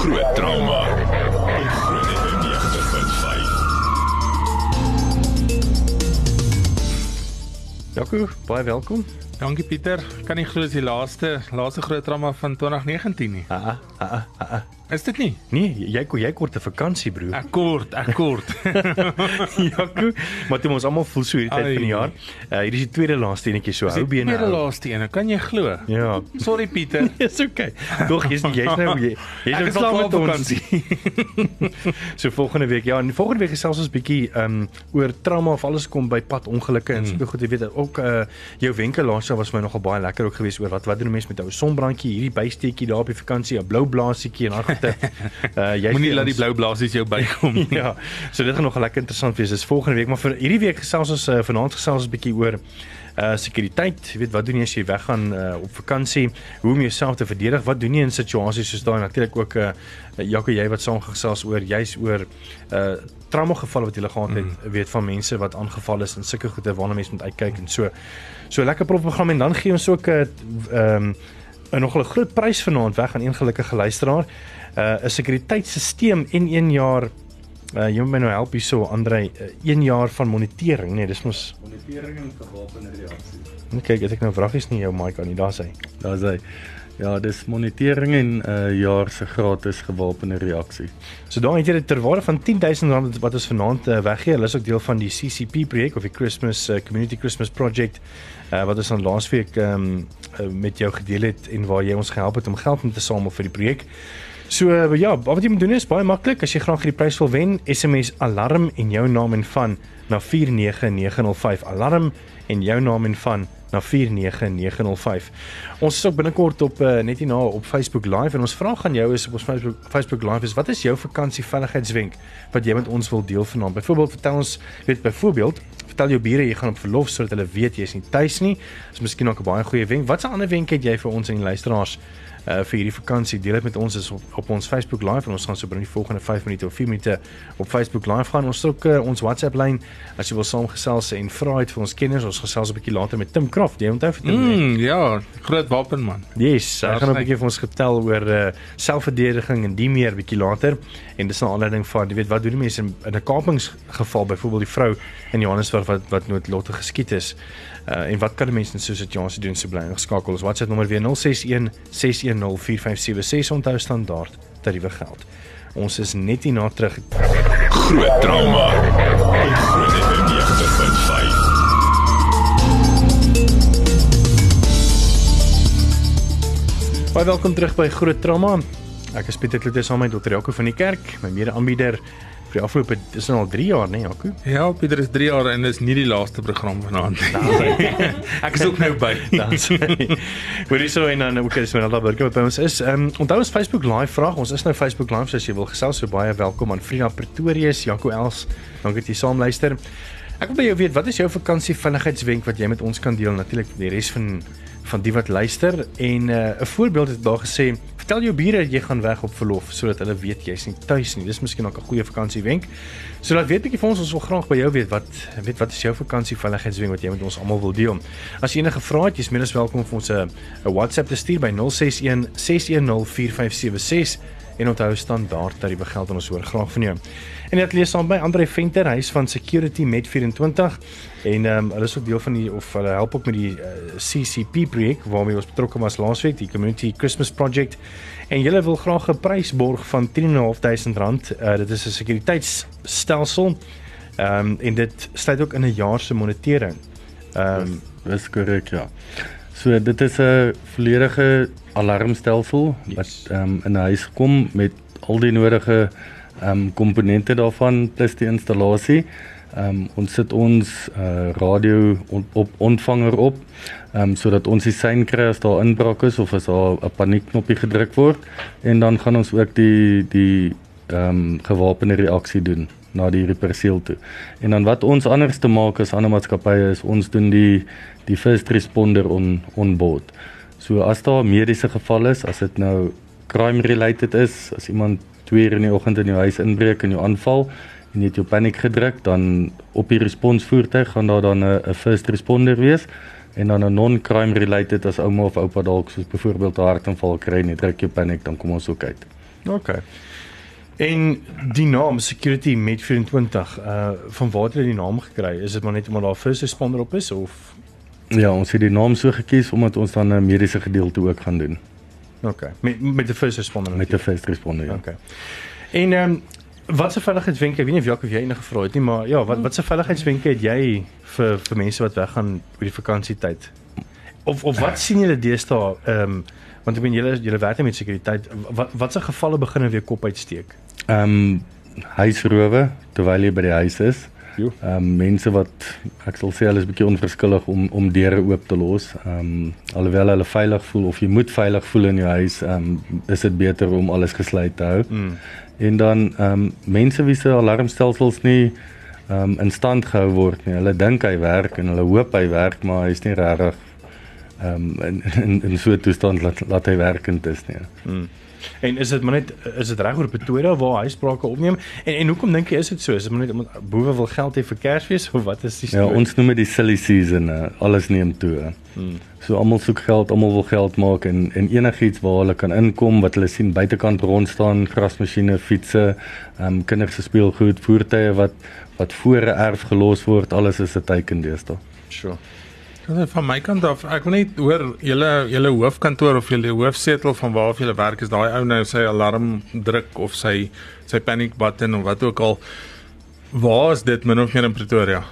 Groot trauma. Groot FM 90.5. Jaco, baie welkom. Dankie Pieter. Kan nie glo dis die laaste laaste groot drama van 2019 nie. Ah, ah, ah, ah. Is dit nie? Nee, jy jy kort 'n vakansie, broer. Ek kort, ek kort. Jaco, maar dit ons almal voel so hierdie tyd van die jaar. Uh hierdie is die tweede laaste enetjie so hou bene. Tweede laaste een, kan jy glo? Ja. Sorry Pieter. Dis okay. Tog jy's jy's nou jy jy's nou klaar met ons. so volgende week ja, en volgende week gesels ons bietjie um oor trauma of alles kom by pad ongelukke en so goed jy weet ook uh jou wenke laas jaar was my nogal baie lekker ook geweest oor wat wat doen mense met ou sonbrandjie, hierdie bysteekie daar op die vakansie, 'n blou blaasietjie en goede. Uh jy Moenie laat die blou blaasies jou bykom nie. ja, so dit gaan nog lekker interessant wees. Dis volgende week, maar vir hierdie week gesels ons uh, vanaand gesels ons 'n bietjie oor uh sekuriteit. Jy weet wat doen jy as jy weggaan uh, op vakansie? Hoe om jouself te verdedig? Wat doen jy in situasies soos daai? Natuurlik ook uh Jaco jy wat saamgesels oor juis oor uh trauma gevalle wat jy gehad het, mm. weet van mense wat aangeval is en sulke goede waarna mense moet uitkyk en so. So lekker prof program en dan gee ons ook 'n uh, ehm um, 'n nogal 'n groot prys vanaand weg aan een gelukkige luisteraar. Uh 'n sekuriteitstelsel en 1 jaar uh jy moet my nou help hierso Andrei, uh, 1 jaar van monitering, nee, dis mos Monitering en gewapende reaksie. Net kyk, het ek nou vragies nie jou mic aan nie, daar's hy. Daar's hy. Ja, dis monitering en 'n uh, jaar se gratis gewapende reaksie. So daar het jy dit ter waarde van R10000 wat ons vanaand uh, weggee. Hulle is ook deel van die CCP projek of die Christmas uh, Community Christmas Project uh, wat ons aan laasweek um, met jou gedeel het en waar jy ons gehelp het om geld in te samel vir die projek. So uh, ja, wat jy moet doen is baie maklik. As jy graag hierdie prys wil wen, SMS alarm en jou naam en van na 49905. Alarm en jou naam en van na 49905. Ons is ook binnekort op uh, net hierna op Facebook Live en ons vraag aan jou is op ons Facebook Facebook Live is wat is jou vakansie veiligheidswenk wat jy met ons wil deel vanaand? Byvoorbeeld vertel ons weet byvoorbeeld vertel jou bure jy gaan op verlof sodat hulle weet jy is nie tuis nie. Dis miskien ook 'n baie goeie wenk. Wat 'n ander wenk het jy vir ons en die luisteraars? Uh vir hierdie vakansie. Deel dit met ons is op, op ons Facebook live en ons gaan so binne die volgende 5 minute of 4 minute op Facebook live gaan. Ons het ook uh, ons WhatsApp lyn as jy wil saamgesels en vra uit vir ons kenners. Ons gesels 'n bietjie later met Tim Kraft. Jy onthou vir Tim? Mm. Mm, ja, groot wapen man. Yes, hy gaan 'n bietjie vir ons vertel oor uh selfverdediging en die meer bietjie later. En dis 'n aanleiding van, jy weet, wat doen die mense in, in 'n kapingsgeval, byvoorbeeld die vrou in Johannesburg wat wat noodlottig geskiet is. Uh en wat kan 'n mens in so 'n situasie doen? So bly ingeskakel. Ons WhatsApp nommer weer 061 610 4576 onthou standaard tariewe geld. Ons is net hierna terug. Groot trauma. Groot FM 90.5. Baie welkom terug by Groot Trauma. Ek is Pieter Kloete saam met Dr. Jaco van die kerk, my mede-aanbieder vir die afgelope dis nou al 3 jaar, né, nee, Jaco? Ja, Pieter is 3 jaar en dis nie die laaste program vanaand nie. ek is ook nou by. Dan sê. Hoorie so en dan ook is Manala Burger wat by ons is. Ehm um, onthou ons Facebook live vraag. Ons is nou Facebook live so as jy wil gesels, so baie welkom aan Frida Pretorius, Jaco Els. Dankie dat jy saam luister. Ek wil by jou weet, wat is jou vakansie veiligheidswenk wat jy met ons kan deel? Natuurlik die res van van die wat luister en uh, 'n voorbeeld het daar gesê, vertel jou bure jy gaan weg op verlof sodat hulle weet jy's nie tuis nie. Dis miskien ook 'n goeie vakansiewenk. So laat weet bietjie vir ons, ons wil graag by jou weet wat weet wat is jou vakansie veiligheidswenk wat jy met ons almal wil deel. As jy enige vrae het, jy's meer as welkom vir ons 'n 'n WhatsApp te stuur by 061 610 4576 en onthou standaard tariewe geld en ons hoor graag van jou. En dit lees saam by Andre Venter, hy is van Security Met 24 en ehm um, hulle is ook deel van die of hulle help ook met die uh, CCP projek waarmee ons betrokke was laasweek, die Community Christmas Project. En julle wil graag 'n prys borg van 10.500 rand. Uh, dit is 'n sekuriteitsstelsel. Ehm um, en dit sluit ook in 'n jaar se monitering. Ehm um, Dis korrek, ja. So dit is 'n volledige alarmstelsel Yes. wat ehm um, in 'n huis kom met al die nodige ehm um, komponente daarvan plus die installasie. Ehm um, ons sit ons uh, radio on, op ontvanger op ehm um, sodat ons die sein kry as daar inbraak is of as daar 'n paniekknopie gedruk word en dan gaan ons ook die die ehm um, gewapende reaksie doen na die perseel toe. En dan wat ons anders te maak as ander maatskappye is ons doen die die first responder on on board. So as daar 'n mediese geval is, as dit nou crime related is, as iemand 2 uur in die oggend in jou huis inbreek en jou aanval en jy het jou paniek gedruk, dan op die responsvoertuig gaan daar dan 'n first responder wees en dan 'n non-crime related as ouma of oupa dalk soos byvoorbeeld 'n hartaanval kry en jy druk jou paniek, dan kom ons ook uit. OK. En die naam Security Met 24, uh van waar het jy die naam gekry? Is dit maar net omdat daar first responder op is of Ja, ons het die naam so gekies omdat ons dan 'n mediese gedeelte ook gaan doen OK, met met die first responder met 'n first responder. Ja. OK. En ehm um, wat se veiligheidswenke, ek weet nie of Jacques of jy enige gevra het nie, maar ja, wat wat se veiligheidswenke het jy vir vir mense wat weggaan oor die vakansietyd? Of of wat sien julle deesdae ehm um, want ek meen julle julle werk met sekuriteit. Wat wat se gevalle begin weer kop uitsteek? Ehm um, huisrowe terwyl jy by die huis is. Ehm um, mense wat ek sal sê hulle is bietjie onverskillig om om deure oop te los. Ehm um, alhoewel hulle veilig voel of jy moet veilig voel in jou huis, ehm um, is dit beter om alles gesluit te hou. Mm. En dan ehm um, mense wie se alarmstelsels nie ehm um, in stand gehou word nie. Hulle dink hy werk en hulle hoop hy werk, maar hy's nie regtig ehm um, in, in in so 'n toestand laat laat hy werkend is nie. Mm. En is dit maar net is dit reg oor Pretoria waar hy sprake opneem? En en hoekom dink jy is dit so? Is dit maar net omdat boewe wil geld hê vir Kersfees of wat is die Ja, storie? ons noem dit die silly season. Uh, alles neem toe. Hmm. So almal soek geld, almal wil geld maak en en enigiets waar hulle kan inkom wat hulle sien buitekant rond staan, grasmasjiene, fietsse, ehm um, kinders se speelgoed, voertuie wat wat voor 'n erf gelos word, alles is 'n teiken deesdae. Sure. Van my kant af, ek wil net hoor julle julle hoofkantoor of julle hoofsetel van waar of julle werk is daai ou nou sy alarm druk of sy sy panic button of wat ook al. Waar is dit min of meer in Pretoria?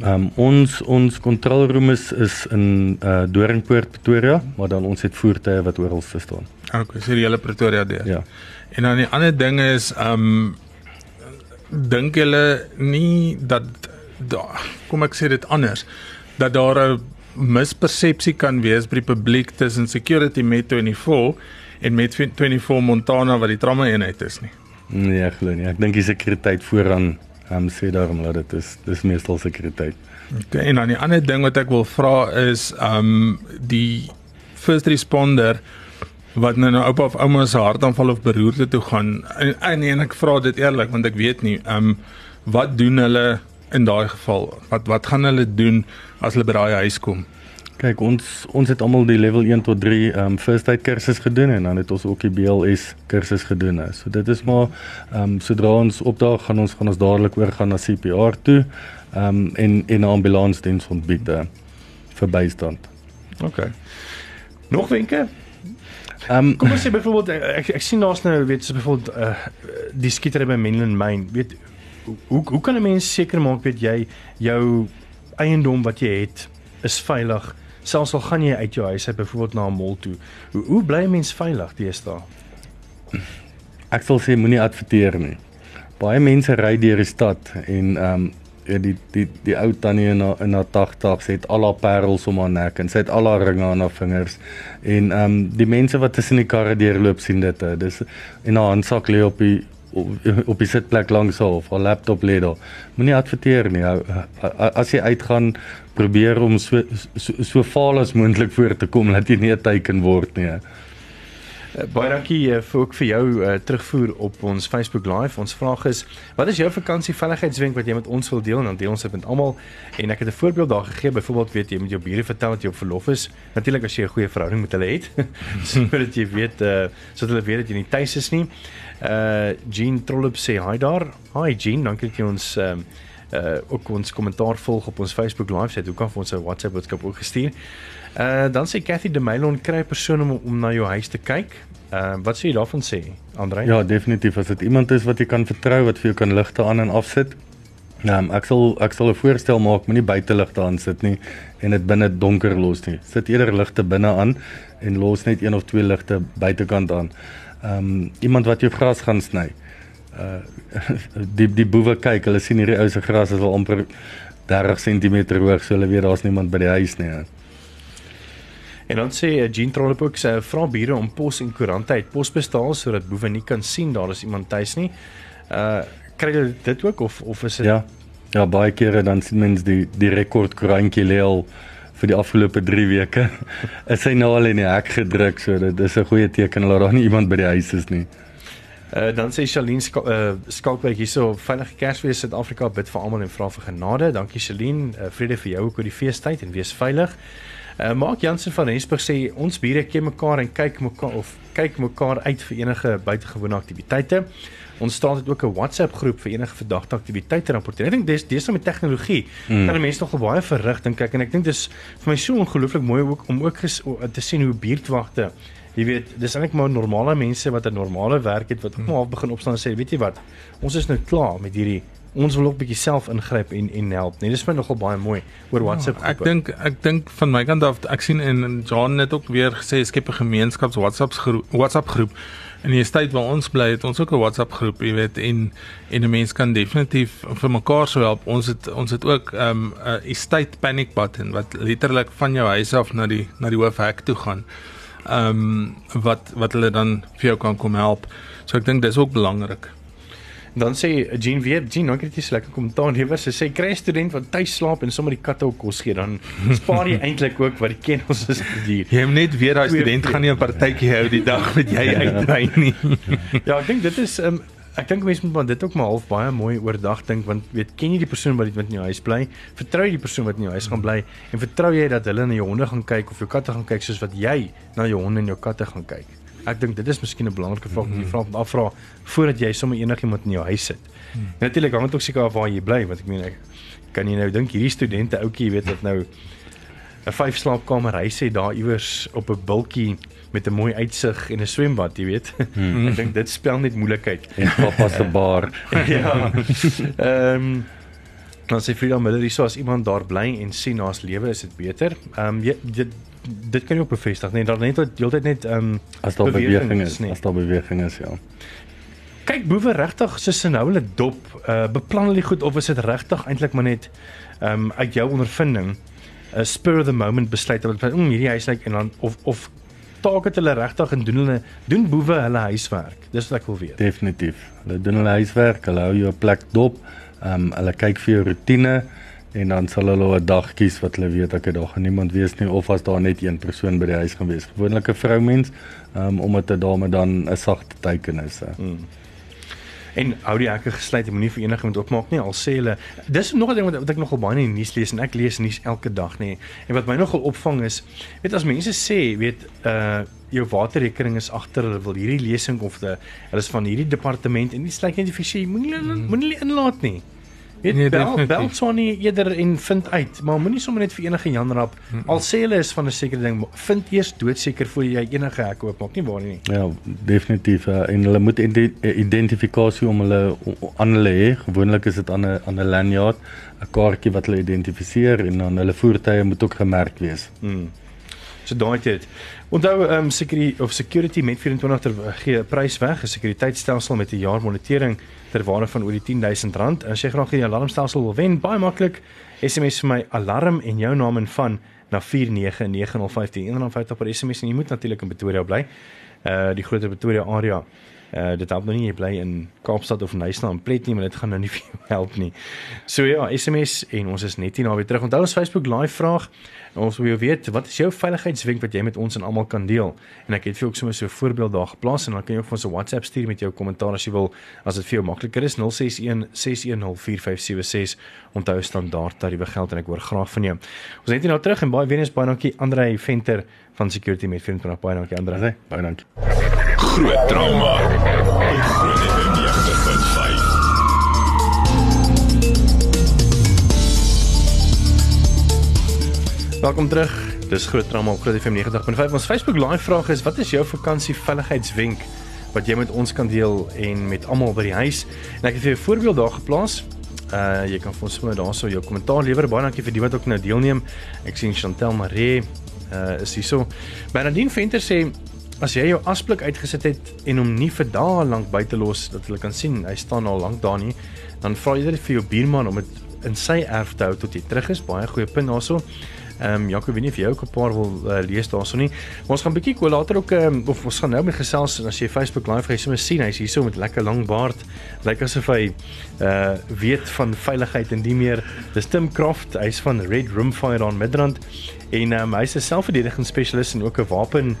Ehm um, ons ons kontroleroom is is in uh Doringpoort Pretoria, maar dan ons het voertuie wat oral staan. Okay, so die hele Pretoria deur. Ja. En dan die ander ding is ehm um, dink julle nie dat da, kom ek sê dit anders dat daar 'n mispersepsie kan wees by die publiek tussen security met 24 en met 24 Montana wat die tramme eenheid is nie. Nee, glo nie. Ek dink die sekuriteit vooraan ehm um, sê daarom dat dit is dis meestal sekuriteit. Okay, en dan die ander ding wat ek wil vra is ehm um, die first responder wat nou nou oupa of ouma se hartaanval of beroerte toe gaan en, en, en ek vra dit eerlik want ek weet nie ehm um, wat doen hulle in daai geval wat wat gaan hulle doen as hulle by daai huis kom Kyk, ons ons het almal die level 1 tot 3 ehm um, first aid kursus gedoen en dan het ons ook die BLS kursus gedoen. So dit is maar ehm um, sodra ons opdaag gaan ons gaan ons dadelik oor gaan na CPR toe ehm um, en en 'n ambulansdiens ontbied uh, vir bystand. Okay. Nog wenke? Ehm um, Kom ons sê byvoorbeeld ek ek sien daar's nou weet so byvoorbeeld uh, die skietery by Menlyn Mine. Weet hoe hoe kan 'n mens seker maak weet jy jou eiendom wat jy het is veilig? Selfs al gaan jy uit jou huis uit byvoorbeeld na 'n mall toe. Hoe hoe bly 'n mens veilig deesdae? ek sal sê moenie adverteer nie. Baie mense ry deur die stad en ehm um, ja die die die ou tannie in haar in haar 80's het al haar parels om haar nek en sy het al haar ringe aan haar vingers en ehm um, die mense wat tussen die karre deurloop sien dit. uh, Dis en haar handsak lê op die op, op die sitplek langs haar of haar laptop lê daar. Moenie adverteer nie. As jy uitgaan, probeer om so so, so vaal as moontlik voor te kom dat jy nie 'n teiken word nie. Uh, baie dankie uh, vir ook vir jou uh, terugvoer op ons Facebook Live. Ons vraag is: Wat is jou vakansieveiligheidswenk wat jy met ons wil deel en dan deel ons dit met almal? En ek het 'n voorbeeld daar gegee. Byvoorbeeld, weet jy, met jou bure vertel dat jy op verlof is. Natuurlik as jy 'n goeie verhouding met hulle het, sodat jy weet uh sodat hulle weet dat jy nie tuis is nie. Jean Trollop sê hi daar. Hi Jean, dankie dat jy ons ehm um, uh ook ons kommentaar volg op ons Facebook live sê hoe kan ons 'n WhatsApp boodskap ook gestuur. Uh dan sê Cathy de Meilon kry 'n persoon om om na jou huis te kyk. Uh wat sê jy daarvan sê Andre? Ja, definitief as dit iemand is wat jy kan vertrou wat vir jou kan ligte aan en afsit. Nou, um, ek sal ek sal 'n voorstel maak, moenie buiteligte aan sit nie en dit binne donker los nie. Sit eerder ligte binne aan en los net een of twee ligte buitekant aan. Ehm um, iemand wat jou gras gaan sny. Uh die die boewe kyk, hulle sien hierdie ou se gras is al amper 30 cm hoog, so hulle weet daar's niemand by die huis nie. hè. En dan sê Jean Trollop ook sê vra bure om pos en koerante uit posbestaal sodat boewe nie kan sien daar is iemand tuis nie. Uh kry jy dit ook of of is dit Ja. Ja, baie kere dan sien mens die die rekord koerantjie lê al vir die afgelope 3 weke. Is hy nou al in die hek gedruk, so dit is 'n goeie teken dat daar nie iemand by die huis is nie. Uh dan sê Shalien Ska uh, Skalkwyk hierso veilige Kersfees Suid-Afrika bid vir almal en vra vir genade. Dankie Shalien. Uh, vrede vir jou ook oor die feestyd en wees veilig. Uh, Mark Jansen van Rensburg sê ons bure ken mekaar en kyk mekaar of kyk mekaar uit vir enige buitengewone aktiwiteite. Ons staan dit ook 'n WhatsApp groep vir enige verdagte aktiwiteite rapporteer. Ek dink dis dis met tegnologie mm. kan mense nogal baie verrig dink ek en ek dink dis vir my so ongelooflik mooi ook om ook ges, o, te sien hoe buurtwagte Jy weet, dis eintlik maar normale mense wat 'n normale werk het wat ook maar half begin opstaan en sê, weet jy wat? Ons is nou klaar met hierdie ons wil ook bietjie self ingryp en en help. Nee, dis vir nogal baie mooi oor Ja, WhatsApp groepe. ek dink ek dink van my kant af ek sien en en John het ook weer gesê skep 'n gemeenskaps WhatsApp groep WhatsApp groep. In die tyd waar ons bly het ons ook 'n WhatsApp groep, jy weet, en en 'n mens kan definitief vir mekaar so help. Ons het ons het ook 'n um, 'n estate panic button wat letterlik van jou huis af na die na die hoofhek toe gaan. Ehm um, wat wat hulle dan vir jou kan kom help. So ek dink dis ook belangrik. Dan sê Jean weer, Jean, dankie dat jy so lekker kommentaar lewer. Sy sê kry 'n student wat tuis slaap en sommer die katte ook kos gee, dan spaar jy eintlik ook wat die kennels is dier. Jy moet net weer daai student gaan nie 'n partytjie hou die dag wat jy uitry nie. Ja, ek dink dit is um, ek dink mense moet dit ook maar half baie mooi oordag dink want weet ken jy die persoon wat wat in jou huis bly? Vertrou jy die persoon wat in jou huis gaan bly en vertrou jy dat hulle na jou honde gaan kyk of jou katte gaan kyk soos wat jy na jou honde en jou katte gaan kyk? Ek dink dit is miskien 'n belangrike vraag om jy vra afvra voordat jy sommer enigiemand in jou huis sit. Hmm. Natuurlik hang dit ook seker af waar jy bly want ek meen ek kan jy nou dink hierdie studente ouetjie weet wat nou 'n vyf slaapkamer huis het daar iewers op 'n bultjie met 'n mooi uitsig en 'n swembad, jy weet. Hmm. ek dink dit spel net moeilikheid. En pappa se bar. ja. Ehm um, dan sê Frida Miller hierso as iemand daar bly en sien na's lewe is dit beter. Ehm um, dit dit kan jy ook bevestig, nee, daar net heeltyd net ehm um, As daar beweging is, nee. as daar beweging is, ja. Kyk boewe regtig soos hulle nou hulle dop, uh beplan hulle goed of is dit regtig eintlik maar net ehm um, uit jou ondervinding 'n spur of the moment besluit wat mm, hierdie huis lyk en dan of of taak het hulle regtig en doen hulle doen boewe hulle huiswerk. Dis wat ek wil weet. Definitief. Hulle doen hulle huiswerk, hulle hou jou plek dop. Ehm um, hulle kyk vir jou roetine en dan sal hulle 'n dag kies wat hulle weet ek daar gaan niemand wees nie of as daar net een persoon by die huis gaan wees. Gewoonlik 'n vroumens, ehm um, omdat dit daarmee dan 'n sagte teken is. Mm. En hou die hekke gesluit, jy moenie vir enigiemand oopmaak nie. Al sê hulle, dis nog 'n ding wat, wat ek nogal baie in die nuus lees en ek lees nuus elke dag nê. En wat my nogal opvang is, weet as mense sê, weet uh jou waterrekening is agter, hulle wil hierdie lesing of hulle is van hierdie departement en dit sluit net vir sê, moenie hulle moenie inlaat nie. Weet Nee, bel definitief. bel Swanie eerder en vind uit, maar moenie sommer net vir enige Jan rap. Al sê hulle is van 'n sekere ding, vind eers doodseker voor jy enige hek oopmaak, nie waar nie. Ja, definitief uh, en hulle moet ident identifikasie om hulle aan hulle hê. Gewoonlik is dit aan 'n aan 'n lanyard, 'n kaartjie wat hulle identifiseer en dan hulle voertuie moet ook gemerk wees. Mm. So daai dit. Onthou ehm um, security of security met 24 ter gee 'n prys weg, 'n sekuriteitstelsel met 'n jaar monitering ter waarde van oor die R10000. As jy graag hierdie alarmstelsel wil wen, baie maklik. SMS vir my alarm en jou naam en van na 49905 R150 per SMS en jy moet natuurlik in Pretoria bly. Uh die groter Pretoria area. Uh dit help nou nie jy bly in Kaapstad of Nyasa en Plet nie, maar dit gaan nou nie vir jou help nie. So ja, SMS en ons is net hier naby terug. Onthou ons Facebook live vraag. Ons wil weet, wat is jou veiligheidswenk wat jy met ons en almal kan deel? En ek het vir jou ook sommer so 'n voorbeeld daar geplaas en dan kan jy ook vir ons 'n WhatsApp stuur met jou kommentaar as jy wil, as dit vir jou makliker is 061 6104576. Onthou standaard tariewe geld en ek hoor graag van jou. Ons het hier nou terug en baie weer eens baie dankie Andrei Venter van Security met 24 baie dankie Andrei. Baie dankie. Groot trauma. Op Groot FM Welkom terug. Dis Groot Trauma op Groot FM 90.5. Ons Facebook live vraag is: Wat is jou vakansie veiligheidswenk wat jy met ons kan deel en met almal by die huis? En ek het vir jou 'n voorbeeld daar geplaas. Uh jy kan vir ons sommer daarso jou kommentaar lewer. Baie dankie vir die wat ook nou deelneem. Ek sien Chantel Maree uh is hierso. Bernardine Venter sê as jy jou asblik uitgesit het en hom nie vir dae lank buite los dat hulle kan sien hy staan al lank daar nie, dan vra jy dit vir jou buurman om dit in sy erf te hou tot jy terug is. Baie goeie punt daarso. Ehm um, Jaco, weet nie of jy ook 'n paar wil uh, lees daarso nie. Maar ons gaan bietjie later ook um, of ons gaan nou met gesels en as jy Facebook live jy sommer sien hy's hierso met lekker lang baard. Lyk asof hy uh weet van veiligheid en die meer. Dis Tim Croft, hy's van Red Room Firearm Midrand en um, hy's 'n selfverdedigingsspesialis en ook 'n wapen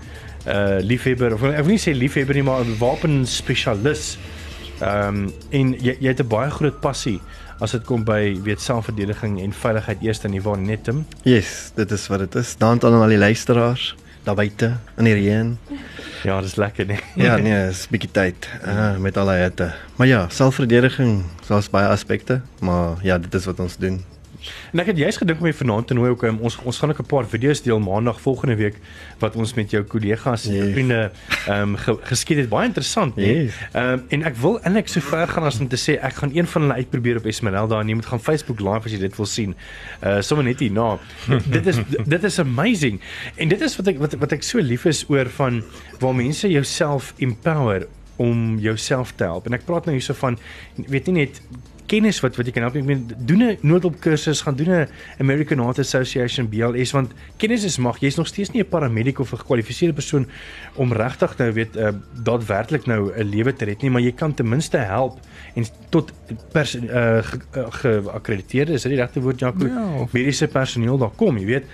uh liefhebber of ek wil nie sê liefhebber nie, maar 'n wapenspesialis. Ehm um, en jy jy het 'n baie groot passie as dit kom by weet selfverdediging en veiligheid eers in die waar net Tim. Yes, dit is wat dit is. Dank aan al die luisteraars daar buite in die reën. Ja, dis lekker nee. Ja, nee, is bietjie tyd uh, met al die hitte. Maar ja, selfverdediging, daar's baie aspekte, maar ja, dit is wat ons doen. En ek het juist gedink om jy vanaand te nooi ook um, ons ons gaan ook 'n paar video's deel maandag volgende week wat ons met jou kollegas en jou Yes. vriende ehm um, ge, geskied het. Baie interessant. Yes. Ehm um, en ek wil eintlik so ver gaan as om te sê ek gaan een van hulle uitprobeer op Esmeralda en jy moet gaan Facebook live as jy dit wil sien. Uh sommer net hier na. dit is dit is amazing. En dit is wat ek wat, wat ek so lief is oor van waar mense jouself empower om jouself te help. En ek praat nou hierso van weet nie net kennis wat wat jy kan help. Ek meen doen 'n noodop kursus, gaan doen 'n American Heart Association BLS want kennis is mag. Jy's nog steeds nie 'n paramedic of 'n gekwalifiseerde persoon om regtig nou weet uh, daadwerklik nou 'n lewe te red nie, maar jy kan ten minste help en tot pers uh, geakkrediteerde ge, is dit die regte woord Jaco? Ja, of- mediese personeel daar kom, jy weet.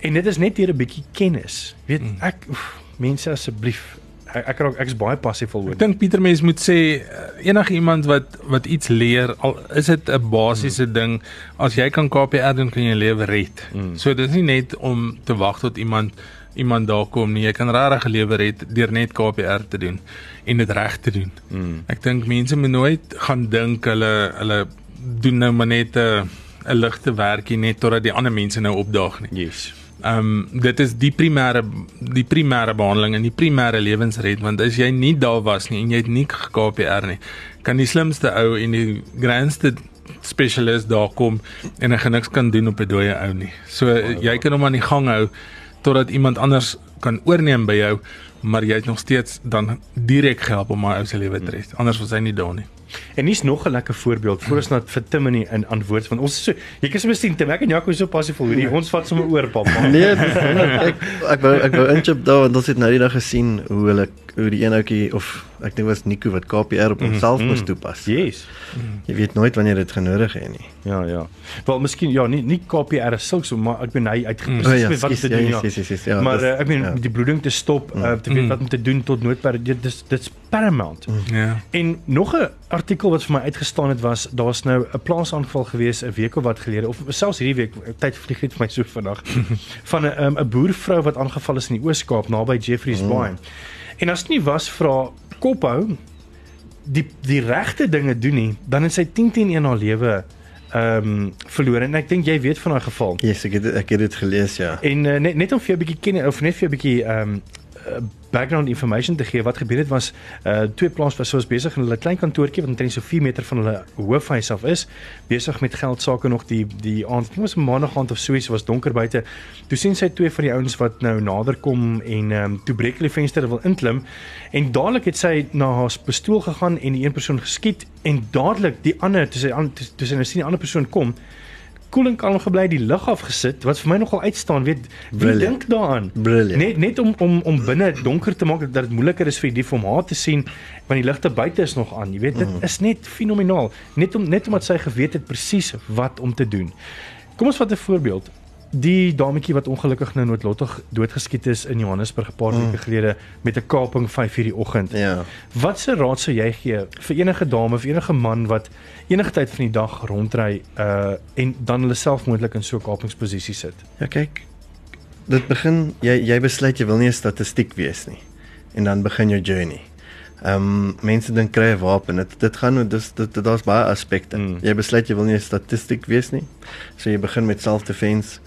En dit is net deur 'n bietjie kennis. Weet ek oef, mense asseblief ek ek raak ek is baie passief oor. Ek dink Pieter mens moet sê eh, enige iemand wat wat iets leer al is dit 'n basiese mm. ding as jy kan KPR doen kan jy lewe red. Mm. So dit is nie net om te wag tot iemand iemand daar kom nie. Jy kan regtig 'n lewe red deur net KPR te doen en dit reg te doen. Mm. Ek dink mense moet nooit gaan dink hulle hulle doen nou maar net 'n 'n ligte werkie net totdat die ander mense nou opdaag nie. Yes. Ehm um, dit is die primêre die primêre behandeling en die primêre lewensred want as jy nie daar was nie en jy het nie KPR nie, kan die slimste ou en die grandste spesialist daar kom en hy gaan niks kan doen op 'n dooie ou nie. So jy kan hom aan die gang hou totdat iemand anders kan oorneem by jou, maar jy het nog steeds dan direk gehelp om my ou se lewe te red. Anders was hy nie daar nie. En hier's nog 'n lekker voorbeeld voor ons na vir Tim in die- in antwoord want ons is so jy kan sommer sien Tim ek en Jaco is so passief oor hierdie ons vat sommer oor pappa. Nee, ek ek wou ek wou inchip daar want ons het nou die dag gesien hoe hulle hoe die een ouetjie of ek dink was Nico wat KPR op homself moes toepas. Yes. Jy weet nooit wanneer dit genodig het nie. Ja ja. Wel miskien ja nie nie KPR is sulks maar ek bedoel hy uitgepresies ja, weet wat om te skus, doen ja, ja. yes, yes, yes, ja, Maar dis- uh, ek meen ja. die bloeding te stop, uh, te weet wat om te doen tot noodper dit dis dit's paramount. Ja. En nog 'n artikel wat vir my uitgestaan het was daar's nou 'n plaasaanval gewees 'n week of wat gelede of selfs hierdie week tyd vlieg net vir my so vinnig van 'n um, 'n boervrou wat aangeval is in die Oos-Kaap naby Jeffreys Mm. Bay. En as dit nie was vra kophou die die regte dinge doen nie, dan het sy 10 teen 1 haar lewe ehm um, verloor en ek dink jy weet van daai geval. Yes, ek het ek het dit gelees ja. En uh, net net om vir jou 'n bietjie ken of net vir jou 'n bietjie ehm um, background information te gee. Wat gebeur het was uh twee plaaspersoons besig in hulle klein kantoortjie wat omtrent so 4 meter van hulle hoofhuis af is besig met geld sake nog die die aand. Dit was 'n maandag aand of so iets was donker buite. Toe sien sy twee van die ouens wat nou nader kom en ehm um, toe breek hulle venster en wil inklim. En dadelik het sy na haar pistool gegaan en die een persoon geskiet en dadelik die ander toe sy aan toe sy nou sien die ander persoon kom koel en kalm gebly die lig afgesit wat vir my nogal uitstaan weet wie dink daaraan? Brilliant. net net om om om binne donker te maak dat dit moeiliker is vir die dief om haar te sien want die ligte buite is nog aan jy weet dit is net fenomenaal. Net om net omdat sy geweet het presies wat om te doen. Kom ons vat 'n voorbeeld die dametjie wat ongelukkig nou noodlottig doodgeskiet is in Johannesburg 'n paar weke gelede met 'n kaping 5:00 die oggend Ja. Wat se raad sou jy gee vir enige dame of enige man wat enige tyd van die dag rondry uh en dan hulle self moontlik in so 'n kapingsposisie sit? Ja, kyk. Dit begin jy jy besluit jy wil nie 'n statistiek wees nie. En dan begin jou journey. Ehm um, mense dink kry 'n wapen. Dit dit gaan dis dit daar's baie aspekte. Mm. Mm. Jy besluit jy wil nie 'n statistiek wees nie. So jy begin met self-defense.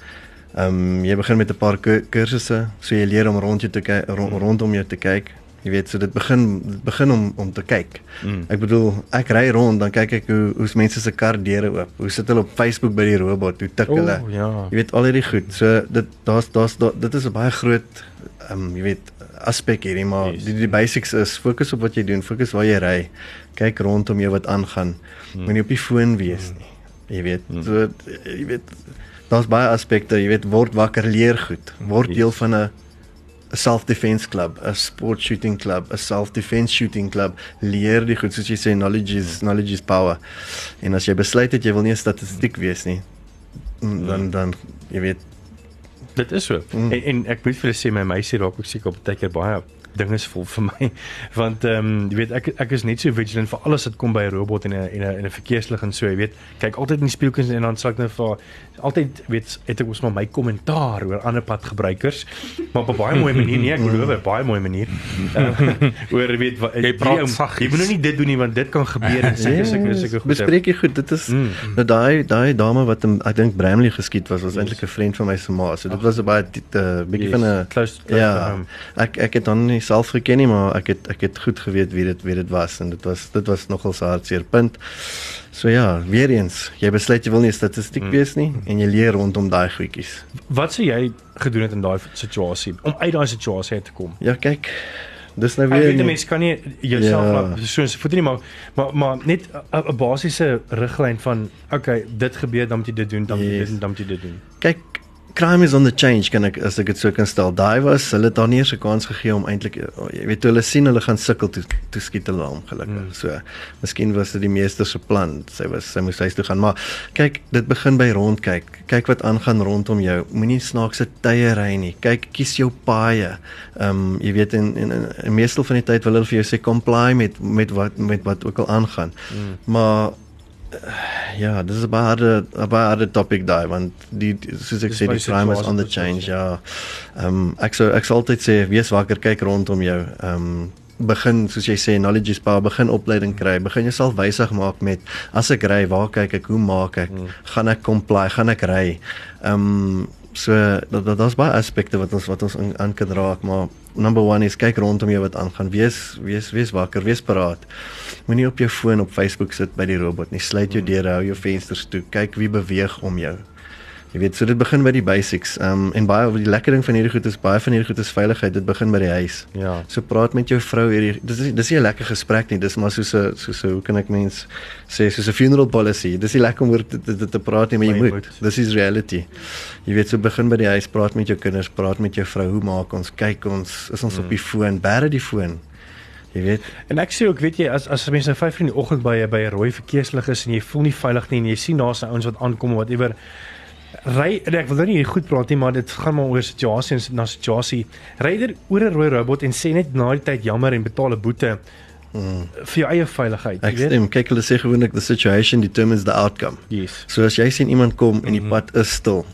Ehm um, jy begin met 'n paar ku- kursusse, so jy leer om rond jou te kyk rond, rondom jou te kyk. Jy weet, so dit begin dit begin om om te kyk. Mm. Ek bedoel, ek ry rond, dan kyk ek hoe hoe's mense se kar deure oop. Hoe sit hulle op Facebook by die robot? Hoe tik hulle? Oh, ja. Jy weet al hierdie goed. So dit daar's daar's daar, dit is 'n baie groot ehm um, jy weet aspek hierdie maar Yes. die die basics is fokus op wat jy doen, fokus waar jy ry. Kyk rondom jou wat aangaan. Hmm. Moenie op die foon wees nie. Jy weet, hmm. so jy weet daar's baie aspekte, jy weet word wakker, leer goed. Word Yes. deel van 'n self-defense club, 'n sport shooting club, 'n self-defense shooting club. Leer die goed soos jy sê knowledge is knowledge is power. En as jy besluit het jy wil nie 'n statistiek wees nie, mm, dan dan jy weet Dit is so. Mm. En, en ek moet vir julle sê my meisie raak ook seker op baie keer baie ding is vol vir my want ehm um, jy weet ek ek is net so vigilant vir alles wat kom by 'n robot en 'n en 'n en 'n verkeerslig en so jy weet kyk altyd in die spieelkuns en dan sal ek net vir altyd weet het ek ons maar my kommentaar oor ander padgebruikers maar op 'n baie mooi manier nie ek glo 'n baie mooi manier uh, oor weet wat Jy praat saggies. jy moet nou nie dit doen nie want dit kan gebeur en seker seker seker goed Bespreek jy goed. Dit is Mm. nou daai daai dame wat in, ek dink Bramley geskiet was, was eintlik 'n vriend van my se ma. So dit was 'n baie uh, bietjie van 'n close, close Ja. Ek ek het hom nie self geken nie, maar ek het ek het goed geweet wie dit wie dit was en dit was dit was nogal 'n hartseer punt. So ja, weer eens, jy besluit jy wil nie statistiek Mm. wees nie en jy leer rondom daai goedjies. Wat sou jy gedoen het in daai situasie om uit daai situasie uit te kom? Ja, kyk. Dis nou Ek weer weet 'n mens kan nie jouself Ja. laat so so voet nie maar maar maar net 'n basiese riglyn van okay, dit gebeur dan moet jy dit doen, dan moet jy Yes. dit doen, dan moet jy dit doen. kyk crime is on the change kan ek as ek dit so kan stel. Daai was hulle het daar nie eens 'n kans gegee om eintlik jy weet hulle sien hulle gaan sukkel toe toe skiet hulle hom gelukkig. Mm. So miskien was dit die meester se plan. Sy was sy moes huis toe gaan, maar kyk, dit begin by rondkyk. Kyk wat aangaan rondom jou. Moenie snaakse tye ry nie. Kyk, kies jou paaie. Ehm um, jy weet in in, in, in meestal van die tyd wil hulle vir jou sê comply met met wat met wat ook al aangaan. Mm. Maar Ja, dis 'n baie harde baie harde topic daai want die die- soos ek Dis sê die crime is on the change ja. Ehm um, ek sou ek sal altyd sê wees wakker, kyk rondom jou. Ehm um, begin soos jy sê knowledge is power, begin opleiding kry, begin jouself wysig maak met as ek ry, waar kyk ek, hoe maak ek, Hmm. gaan ek comply, gaan ek ry. Ehm um, so dat dat daar's baie aspekte wat ons wat ons in- aan kan raak, maar number 1 is kyk rondom jou wat aangaan. Wees wees wees wakker, wees paraat. Moenie op jou foon op Facebook sit by die robot nie. Sluit jou deure, hou jou vensters toe. Kyk wie beweeg om jou. Jy weet, so dit begin by die basics. Ehm um, en baie die lekker ding van hierdie goed is baie van hierdie goed is veiligheid. Dit begin by die huis. Ja. So praat met jou vrou hierdie dis is dis 'n lekker gesprek nie. Dis maar soos 'n soos 'n hoe kan ek mens sê soos 'n funeral policy. Dis nie lekker om oor te, te, te, te praat nie, maar jy Maar jy moet. moet. Dis is reality. Jy weet, so begin by die huis, praat met jou kinders, praat met jou vrou. Hoe maak ons? Kyk ons, is ons mm. op die foon? Bære die foon. Jy weet, En ek sê ook, weet jy, as as mense nou 5 in die oggend by by 'n rooi verkeerslig is en jy voel nie veilig nie en jy sien daar's 'n ouens wat aankom of whatever ry en ek wil nou nie goed praat nie, maar dit gaan maar oor situasie en na situasie. Ry er oor 'n rooi robot en sê net na die tyd jammer en betaal 'n boete mm. vir jou eie veiligheid, ek jy weet. stem. Kyk, hulle sê gewoonlik the situation determines the outcome. Yes. So as jy sien iemand kom en die Mhm. pad is stil,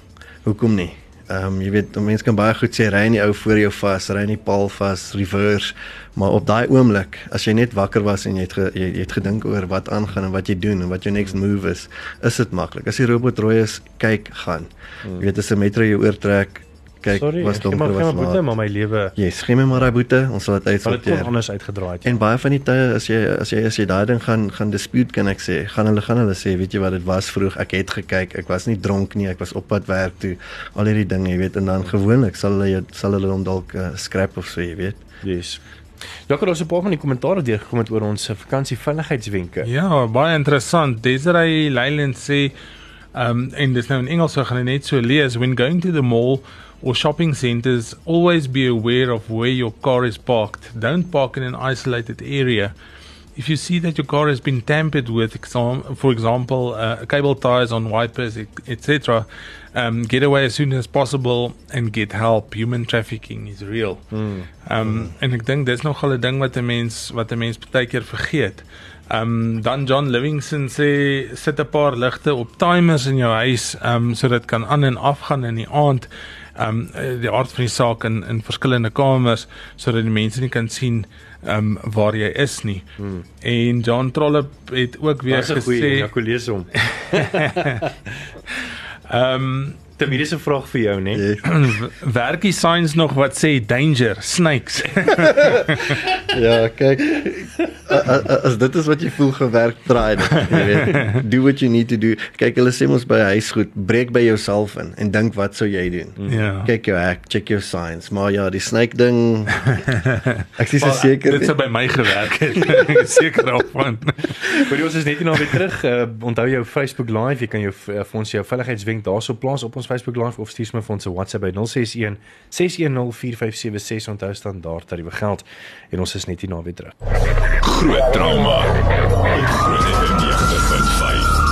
hoekom nie? Ehm um, jy weet, mense kan baie goed sê ry nie ou voor jou vas, ry nie paal vas, reverse, maar op daai oomblik, as jy net wakker was en jy het ge, jy, jy het gedink oor wat aangaan en wat jy doen en wat jou next move is, is dit maklik. As die robot rooi is, kyk, gaan. Jy weet as 'n metro jou oortrek, kyk. Sorry, was gee maar donker gee maar was boete, laat. maar my lewe Yes, gee my maar daai boete, ons sal dit want dit kon uitsorteer. anders uitgedraai het. En baie van die tye as jy as jy as jy daai ding gaan gaan dispute kan ek sê, gaan hulle gaan hulle sê, weet jy wat dit was vroeg, ek het gekyk, ek was nie dronk nie, ek was op pad werk toe, al hierdie dinge, jy weet, en dan gewoonlik sal hulle sal hulle hom dalk uh, scrap of so, jy weet. Yes. Jakker, daar's 'n paar van die kommentare deurgekom het oor ons eh, vakansie veiligheidswenke. Ja, baie interessant. Desiree Leyland sê um en dis nou in Engels so gaan ek net so lees when going to the mall or shopping centers always be aware of where your car is parked. Don't park in an isolated area. If you see that your car has been tampered with, exam- for example, uh, cable ties on wipers, etc., um, get away as soon as possible and get help. Human trafficking is real. Hmm. Um en ek dink dis nogal 'n ding wat 'n mens wat 'n mens baie keer vergeet. Um dan John Livingston sê sit 'n paar ligte op timers in jou huis um sodat kan aan en af gaan in die aand. Um die aard van die saak in in verskillende kamers sodat die mense nie kan sien um waar jy is nie. Hmm. En John Trollop het ook weer 'n goeie, gesê Jaco lees hom. um Tim, hier is 'n vraag vir jou, né? Yes. werk die signs nog wat sê danger, snakes. ja, kyk. As dit is wat jy voel gewerk draai dit, jy weet. Do what you need to do. Kyk, hulle sê mos by huisgoed, breek by jouself in en dink wat sou jy doen? ja. Kyk jou hek, check jou signs. Maar ja, die snake ding Ek is so seker. Dit sou by my gewerk het. Ek is seker daarvan. Maar ons is net hier nou weer terug. Uh, onthou jou Facebook Live, jy kan jou uh, vir ons jou veiligheidswenk daarso plaas op ons Facebook Live of stuur my vir ons 'n WhatsApp by 061 610 4576 onthou standaard tariewe geld en ons is net hier nou weer terug. Groot trauma. Groot FM 90.5.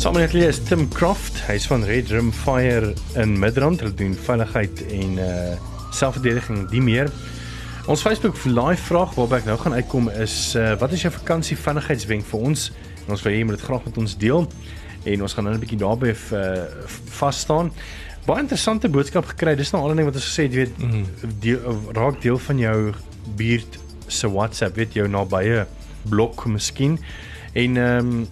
Saam met hulle is Tim Croft, hy's van Red Rim Fire in Midrand. Hulle doen veiligheid en uh selfverdediging die meer. Ons Facebook live vraag waarby ek nou gaan uitkom is uh, wat is jou vakansie vinnigheidswenk vir ons? En ons wil hê jy moet dit graag met ons deel en ons gaan nou 'n bietjie daarbey uh, vas staan. Baie interessante boodskap gekry. Dis nou al net wat ons gesê het, jy weet, mm. deel, raak deel van jou buurt se WhatsApp, weet jou nabye blok miskien. En ehm um,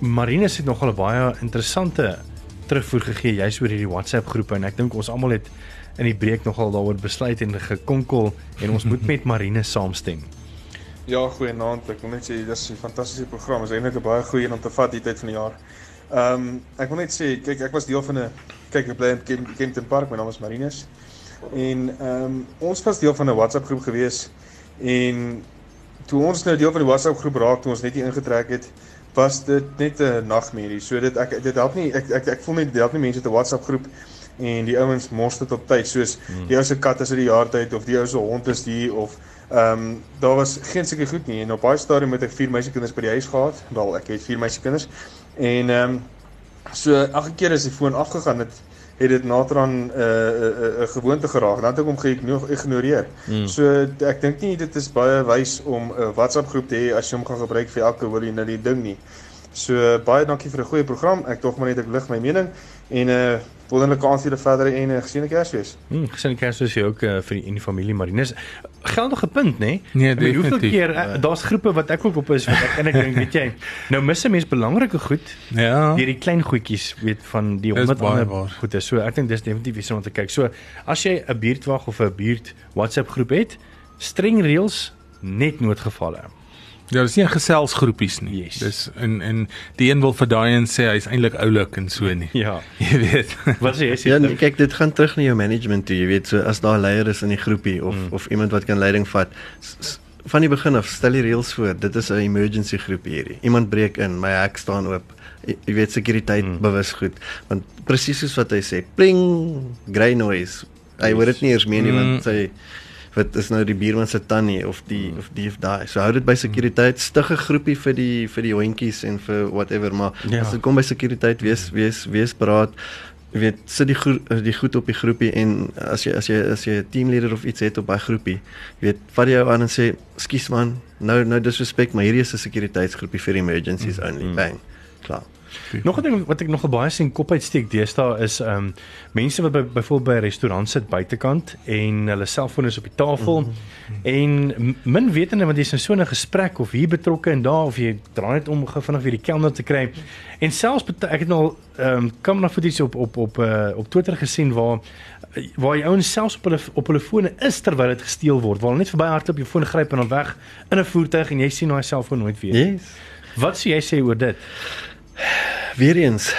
Marinus het nogal 'n baie interessante terugvoer gegee juis oor hierdie WhatsApp groepe en ek dink ons almal het in die breek nogal daaroor besluit en gekonkel en ons moet met Marinus saamstem. Ja, goeienaand. Ek wil net sê dis 'n fantastiese program. Dit is eintlik 'n baie goeie een om te vat hierdie tyd van die jaar. Ehm um, ek wil net sê, kyk, ek was deel van 'n kyk ek bly in Kem, Kempton Park. My naam is Marinus. En ehm um, ons was deel van 'n WhatsApp groep gewees en toe ons nou deel van die WhatsApp groep raak, toe ons net hier ingetrek het, was dit net 'n nagmerrie. So dit ek dit help nie ek ek ek voel net dit help nie mense te WhatsApp groep en die ouens mors dit op tyd soos hmm. die ou se kat is uit die jaartyd of die ou se hond is hier of ehm um, daar was geen seker goed nie en op baie stadium het ek vier meisiekinders by die huis gehad. Wel ek het vier meisiekinders en ehm um, so elke keer as die foon afgegaan het het dit naderhand 'n uh, 'n uh, 'n uh, gewoonte geraak. Dan het ek hom geïgnoreer. Hmm. So ek dink nie dit is baie wys om 'n WhatsApp groep te hê as jy hom gaan gebruik vir elke jy nou die ding nie. So baie dankie vir 'n goeie program. Ek tog maar net ek lig my mening en 'n uh, wonderlike aansien verder en 'n uh, gesiene Kersfees. Hm, gesiene Kersfees vir ook uh, vir die en die familie Marinus. Geldige punt, né? Nee, nee hoeveel keer uh, daar's groepe wat ek ook op is wat ek en ek dink, weet jy, nou mis 'n mens belangrike goed. Ja. Hierdie klein goedjies, weet van die honderd ander goede. So ek dink dis definitief iets om te kyk. So as jy 'n buurtwag of 'n buurt WhatsApp groep het, streng reëls net noodgevalle. Ja, dis nie 'n geselsgroepies nie. Yes. Dis en en die een wil vir daai en sê hy's eintlik oulik en so nie. Ja. Jy weet. Wat sê jy? Ja, nee, kyk, dit gaan terug na jou management toe, jy weet, so as daar leier is in die groepie of mm. of iemand wat kan leiding vat van die begin af stel die reëls voor. Dit is 'n emergency groep hierdie. Iemand breek in, my hek staan oop. Jy, jy weet sekuriteit mm. bewus goed, want presies soos wat hy sê, pling, grey noise. Hy hoor dit nie eers meer nie mm. want sy wat is nou die buurman se tannie of die hmm. of die of daai. So hou dit by sekuriteit, stig 'n groepie vir die vir die hondjies en vir whatever, maar ja. as dit kom by sekuriteit, wees wees wees paraat. Jy weet, sit die goed die goed op die groepie en as jy as jy as jy 'n teamleier of iets het op daai groepie, weet, vat jou aan en sê, "Skus man, nou nou disrespect, maar hierdie is 'n sekuriteitsgroepie vir emergencies mm. only." Mm. Bang. Klaar. Nog 'n ding wat ek nog baie sien kop uitsteek deesdae is ehm um, mense wat by byvoorbeeld by 'n restaurant sit buitekant en hulle selfoon is op die tafel mm -hmm. en min wetende want jy's in so 'n gesprek of hier betrokke en daar of jy draai net om vinnig weer die kelner te kry. En selfs ek het nou ehm um, kom na footage op op op uh, op Twitter gesien waar waar die ouens selfs op hulle op hulle fone is terwyl dit gesteel word. Waar hulle net verby hardloop jou foon gryp en dan weg in 'n voertuig en jy sien daai selfoon nooit weer. Yes. Wat sê jy sê oor dit? Weereens,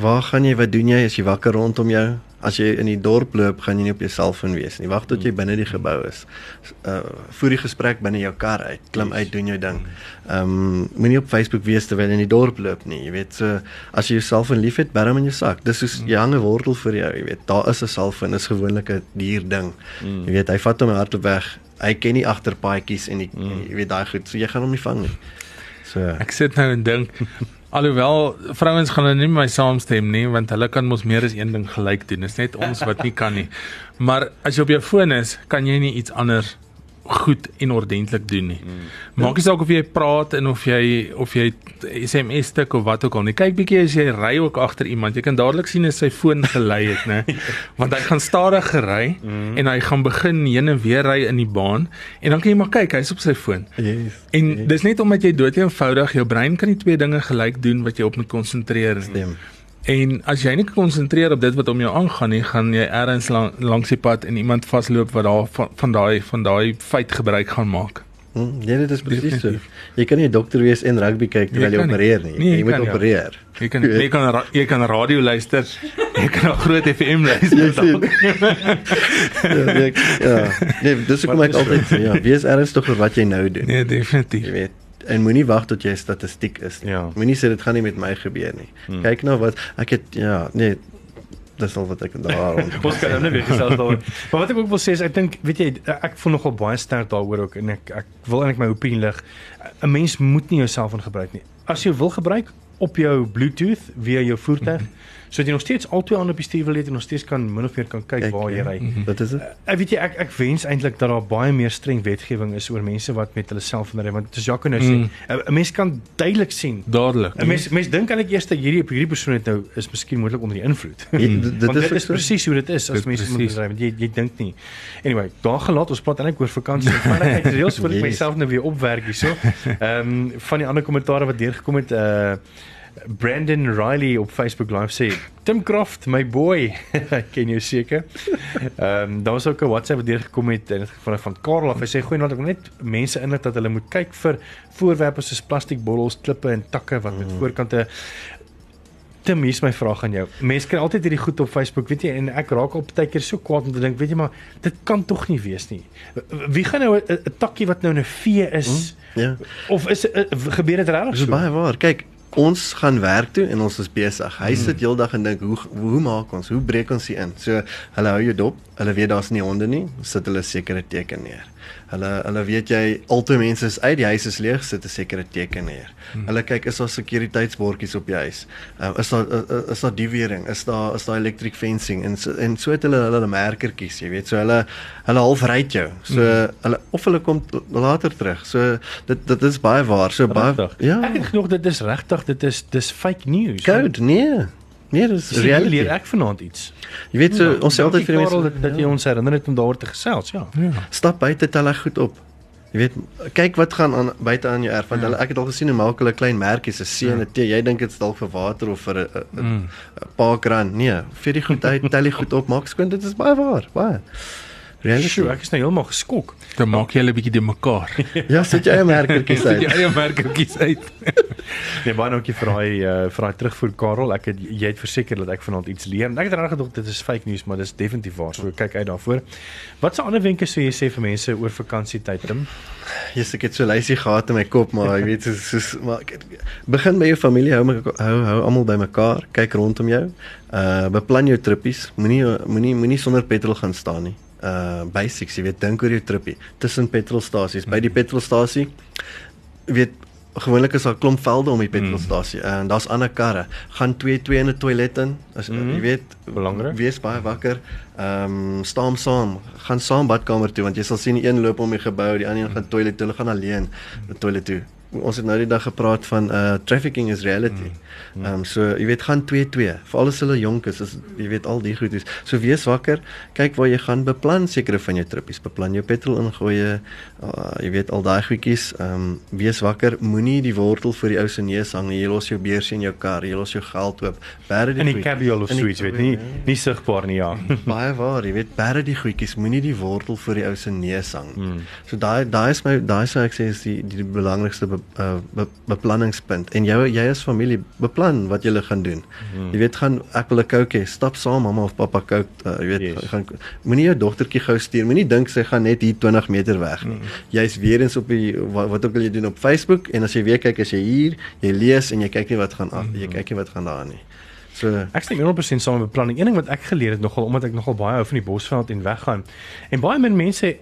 waar gaan jy wat doen jy as jy wakker rondom jou? As jy in die dorp loop, gaan jy nie op jou selfoon wees nie. Wag tot jy binne die gebou is. Uh voer die gesprek binne jou kar uit, klim uit, doen jou ding. Ehm um, moenie op Facebook wees terwyl jy in die dorp loop nie. Jy weet, so as jy jou selfoon liefhet, bær hom in jou sak. Dis soos jy hang 'n wortel vir jou, jy weet. Daar is 'n selfoon, is gewoonlik 'n duur ding. Jy weet, hy vat hom hardop weg. Hy ken nie agterpaadjies en die, jy weet daai goed. So jy gaan hom nie vang nie. So ek sit nou en dink Alhoewel vrouens gaan nou nie met my saamstem nie want hulle kan mos meer as een ding gelyk doen. Dit is net ons wat nie kan nie. Maar as jy op jou foon is, kan jy nie iets anders goed en ordentlik doen nie. Mm. Maak nie saak of jy praat en of jy of jy SMS stuk of wat ook al nie. Kyk bietjie as jy ry ook agter iemand, jy kan dadelik sien as sy foon gelei het, né? Want hy gaan stadig gery mm. en hy gaan begin heen en weer ry in die baan en dan kan jy maar kyk, hy's op sy foon. Yes. En yes. dis net omdat jy dood eenvoudig jou brein kan nie twee dinge gelyk doen wat jy op moet konsentreer nie. Stem. En as jy nie konsentreer op dit wat om jou aangaan nie, gaan jy ergens lang, langs die pad en iemand vasloop wat daar van, van daai van daai feit gebruik gaan maak. Hm, ja, dit is presies so. Jy kan nie 'n dokter wees en rugby kyk terwyl jy, jy opereer nie. nie. Jy, jy moet opereer. Ja. Jy kan jy kan jy kan radio luister. Jy kan 'n groot FM luister. ja, ek, ja. Nee, dis hoekom ek altyd ja, wees ernstig oor wat jy nou doen. Nee, definitief. Jy weet en moenie wag tot jy statistiek is nie. Ja. Moenie sê dit gaan nie met my gebeur nie. Hmm. Kyk nou wat ek het ja, nee dis al wat ek daar Ons kan nou net weer gesels daaroor. Maar wat ek ook wil sê is ek dink weet jy ek voel nogal baie sterk daaroor ook en ek ek wil eintlik my opinie lig. 'n Mens moet nie jou selfoon gebruik nie. As jy wil gebruik, op jou Bluetooth via jou voertuig. So dat jy nog steeds albei aan op die stuur wil hê en nog steeds kan min of meer kan kyk Kyk, waar jy ja. ry. Dit is dit. Ek weet jy ek ek wens eintlik dat daar baie meer streng wetgewing is oor mense wat met hulle selfoon ry want dis Jaco nou sê, Mm. 'n 'n mens kan duidelik sien. Dadelik. 'n Mens mens dink eintlik eers dat hierdie hierdie persoon het nou is miskien moontlik onder die invloed. Ja, dit- dit is is presies hoe dit is as mense moet ry want jy jy dink nie. Anyway, daar gelaat ons praat eintlik oor vakansie en veiligheid reëls wil ek myself nou weer opwerk hierso. Ehm um, van die ander kommentare wat deurgekom het uh Brandon Riley op Facebook Live sê Tim Croft my boy ek ken jou seker. Ehm um, daar was ook 'n WhatsApp wat deurgekom het en dit van van Karel af. Hy sê goeie naand ek wil net mense inlig dat hulle moet kyk vir voorwerpe soos plastiekbottels, klippe en takke wat met voorkante Tim, hier's my vraag aan jou. Mense kry altyd hierdie goed op Facebook, weet jy, en ek raak al baie keer so kwaad om te dink, weet jy maar, dit kan tog nie wees nie. Wie gaan nou 'n takkie wat nou 'n vee is Ja. of is uh, gebeur dit regtig Dis so? baie waar. Kyk, ons gaan werk toe en ons is besig. Hy sit heeldag en dink, hoe hoe maak ons? Hoe breek ons hier in? So hulle hou jou dop. Hulle weet daar's nie honde nie, sit hulle sekere teken neer. Hulle hulle weet jy altyd mense is uit die huis is leeg, sit 'n sekere teken neer. Hulle kyk is daar sekuriteitsbordjies op die huis. Uh, is daar uh, is daar diewering? Is daar is daar electric fencing en so, en so het hulle hulle merkertjies, jy weet. So hulle hulle half ry jou. So hulle of hulle kom later terug. So dit dit is baie waar. So baie Regtig? ja. Ek het genoeg dit is regtig, dit is dis fake news. Code, nee. Nee, dis hier reality. leer ek vanaand iets. Jy weet so ons sê altyd vir die mense dat, dat jy ons herinner het om daaroor te gesels, ja. stap buite tel hy goed op. Jy weet kyk wat gaan aan buite aan jou erf want hulle ek het al gesien hoe maak hulle klein merkies 'n C en 'n T. Jy dink dit's dalk vir water of vir 'n 'n- 'n paar rand. Nee, vir die goed uit, tel die goed op, maak skoon, dit is baie waar. Baie. Reality. Sjoe, ek is nou heeltemal geskok. Dan maak jy hulle bietjie de mekaar. Ja, sit jy eie merkertjies Sit jou uit. eie merkertjies uit. Nee, baie dankie vir daai uh, vir daai terugvoer Karel. Ek het jy het verseker dat ek vanaand iets leer. Ek het reg gedog dit is fake news, maar dis definitief waar. So kyk uit daarvoor. Wat se ander wenke sou jy sê vir mense oor vakansietyd, Tim? Jy's ek het so lysie gehad in my kop, maar jy weet soos soos maar ek- begin by jou familie, hou my hou hou almal bymekaar, kyk rondom jou. Uh beplan jou trippies. Moenie moenie moenie sonder petrol gaan staan nie. Uh basics, jy weet, dink oor jou trippie. Tussen petrolstasies, by die petrolstasie weet gewoonlik is daar 'n klomp velde om die petrolstasie en daar's ander karre. Gaan 2-2 in 'n toilet in. As Mhm. jy weet, Belangrik. Wees baie wakker. Ehm um, staan saam, gaan saam badkamer toe want jy sal sien die een loop om die gebou, die ander een gaan toilet toe, hulle gaan alleen na toilet toe. Ons het nou die dag gepraat van uh trafficking is reality. Ehm um, so jy weet gaan 2-2. Veral as hulle jonk is, is jy weet al die goedes. So wees wakker, kyk waar jy gaan, beplan sekere van jou trippies, beplan jou petrol ingooi, uh, jy weet al daai goedjies. Ehm um, wees wakker, moenie die wortel voor die ou se neus hang nie. Jy los jou beursie in jou kar, jy los jou geld oop. Bære die In die goed- cabiole of iets, weet nie, ja. nie sigbaar nie, ja. Baie waar, jy weet, bære die goedjies, moenie die wortel voor die ou se neus hang. Hmm. So daai daai is my daai sou ek sê is die, die belangrikste be, uh, be, beplanningspunt. En jou jy as familie beplan wat jy gaan doen. Hmm. Jy weet gaan ek wil 'n kook hê, stap saam mamma of pappa kook, uh, jy weet Yes. gaan moenie jou dogtertjie gou stuur. Moenie dink sy gaan net hier 20 meter weg nie. Jy's weer eens op die wat, wat ook al jy doen op Facebook en as jy weer kyk as jy hier, jy lees en jy kyk nie wat gaan af, jy kyk nie wat gaan daar nie. So Ek stem 100% saam met beplanning. Een ding wat ek geleer het nogal omdat ek nogal baie hou van die bosveld en weggaan. En baie min mense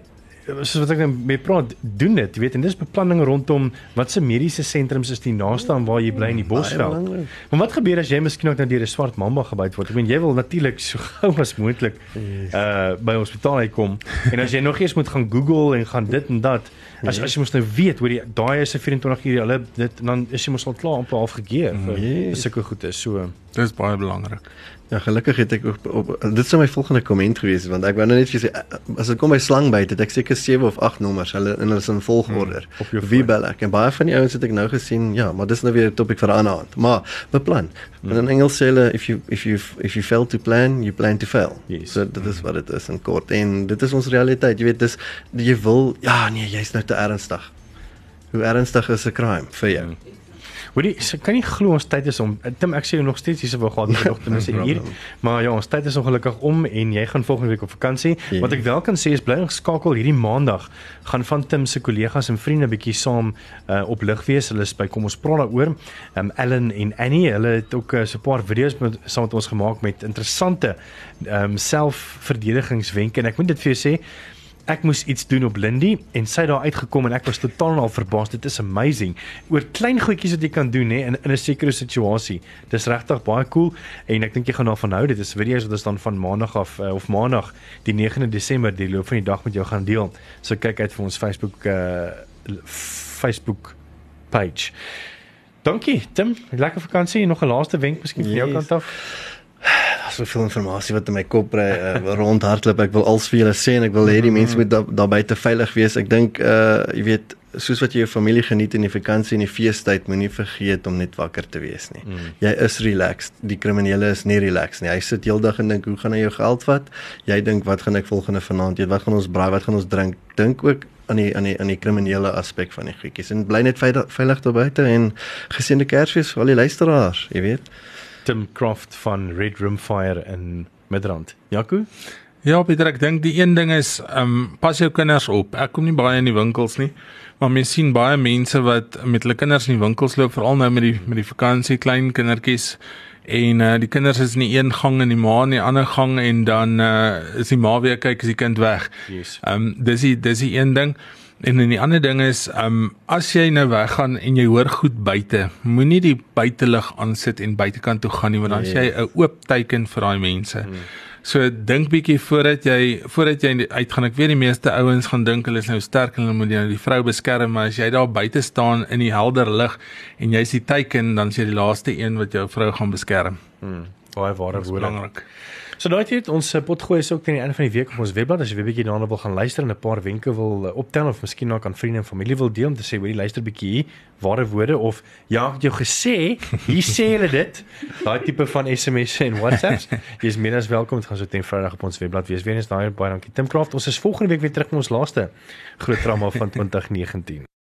soos wat ek nou mee praat, doen dit, jy weet, en dis beplanning rondom wat se mediese sentrums is die naaste aan waar jy bly in die bosveld. belangrik. Maar wat gebeur as jy miskien ook nou deur 'n swart mamba gebyt word? Ek meen jy wil natuurlik so gou as moontlik uh by hospitaal uitkom. En as jy nog eers moet gaan Google en gaan dit en dat, as as jy mos nou weet hoe die daai is 'n 24 uur hulle dit dan is jy mos al klaar amper half gekeer vir, Yes. sulke goed is so. Dis baie belangrik. Ja, gelukkig het ek op, op dit sou my volgende komment gewees het want ek wou nou net vir sê eh, as dit kom by slangbyt het ek seker 7 of 8 nommers. Hulle en hulle is in volgorde. Hmm, Wie bel ek? En baie van die ouens het ek nou gesien, ja, maar dis nou weer 'n topik vir 'n ander aand. Maar beplan. Hmm. En in Engels sê hulle if you if you if you fail to plan, you plan to fail. Yes. So dit is wat dit is in kort. En dit is ons realiteit. Jy weet, dis jy wil ja, nee, jy's nou te ernstig. Hoe ernstig is 'n crime vir jou? Hmm. Hoorie, so kan nie glo ons tyd is om. Tim, ek sê jou nog steeds hierse wou gehad het nog ten minste 'n uur. Maar ja, ons tyd is ongelukkig om en jy gaan volgende week op vakansie. Ja. Wat ek wel kan sê is bly geskakel hierdie maandag gaan van Tim se kollegas en vriende bietjie saam uh, op lig wees. Hulle is by kom ons praat daaroor. Um Ellen en Annie, hulle het ook uh, so 'n paar video's met saam met ons gemaak met interessante um selfverdedigingswenke en ek moet dit vir jou sê ek moes iets doen op Lindy en sy het daar uitgekom en ek was totaal en al verbaas. Dit is amazing. Oor klein goedjies wat jy kan doen hè in in 'n sekere situasie. Dis regtig baie cool en ek dink jy gaan daarvan hou. Dit is video's wat ons dan van maandag af uh, of maandag die 9de Desember die loop van die dag met jou gaan deel. So kyk uit vir ons Facebook uh Facebook page. Dankie Tim, lekker vakansie. Nog 'n laaste wenk miskien van jou Yes. kant af? Daar's soveel inligting wat in my kop ry uh, rondhardloop. Ek wil als vir julle sê en ek wil hê die mense moet daar daar buite veilig wees. Ek dink uh jy weet soos wat jy jou familie geniet in die vakansie en die feestyd, moenie vergeet om net wakker te wees nie. Mm. Jy is relaxed. Die kriminele is nie relaxed nie. Hy sit heeldag en dink hoe gaan hy jou geld vat? Jy dink wat gaan ek volgende vanaand eet? Wat gaan ons braai? Wat gaan ons drink? Dink ook aan die aan die aan die kriminele aspek van die goedjies en bly net veilig, veilig daar buite en geseënde Kersfees vir al die luisteraars, jy weet. Tim Croft van Red Room Fire in Midrand. Jaco? Ja, Pieter, ek dink die een ding is, ehm um, pas jou kinders op. Ek kom nie baie in die winkels nie, maar mens sien baie mense wat met hulle kinders in die winkels loop, veral nou met die met die vakansie klein kindertjies en uh, die kinders is in die een gang en die ma in die ander gang en dan uh, is die ma weer kyk as die kind weg. Yes. Ehm um, dis die dis die een ding. En dan die ander ding is, ehm um, as jy nou weggaan en jy hoor goed buite, moenie die buitelug aansit en buitekant toe gaan nie want dan is jy 'n oop teiken vir daai mense. Hmm. So dink bietjie voordat jy voordat jy uitgaan. Ek weet die meeste ouens gaan dink hulle is nou sterk en hulle moet nou die vrou beskerm, maar as jy daar buite staan in die helder lig en jy's die teiken, dan is jy die laaste een wat jou vrou gaan beskerm. Baie ware Dis woorde. belangrik. So daai het ons eh, potgooi is ook teen die einde van die week op ons webblad. As jy weer bietjie daarna wil gaan luister en 'n paar wenke wil uh, optel of miskien ook aan vriende en familie wil deel om te sê hoor jy luister bietjie hier ware woorde of ja ek het jou gesê hier sê hulle dit. Daai tipe van SMS'e en WhatsApps. Jy is meer as welkom. Dit gaan so teen Vrydag op ons webblad wees. Weer eens daai baie dankie Tim Craft. Ons is volgende week weer terug met ons laaste groot drama van 2019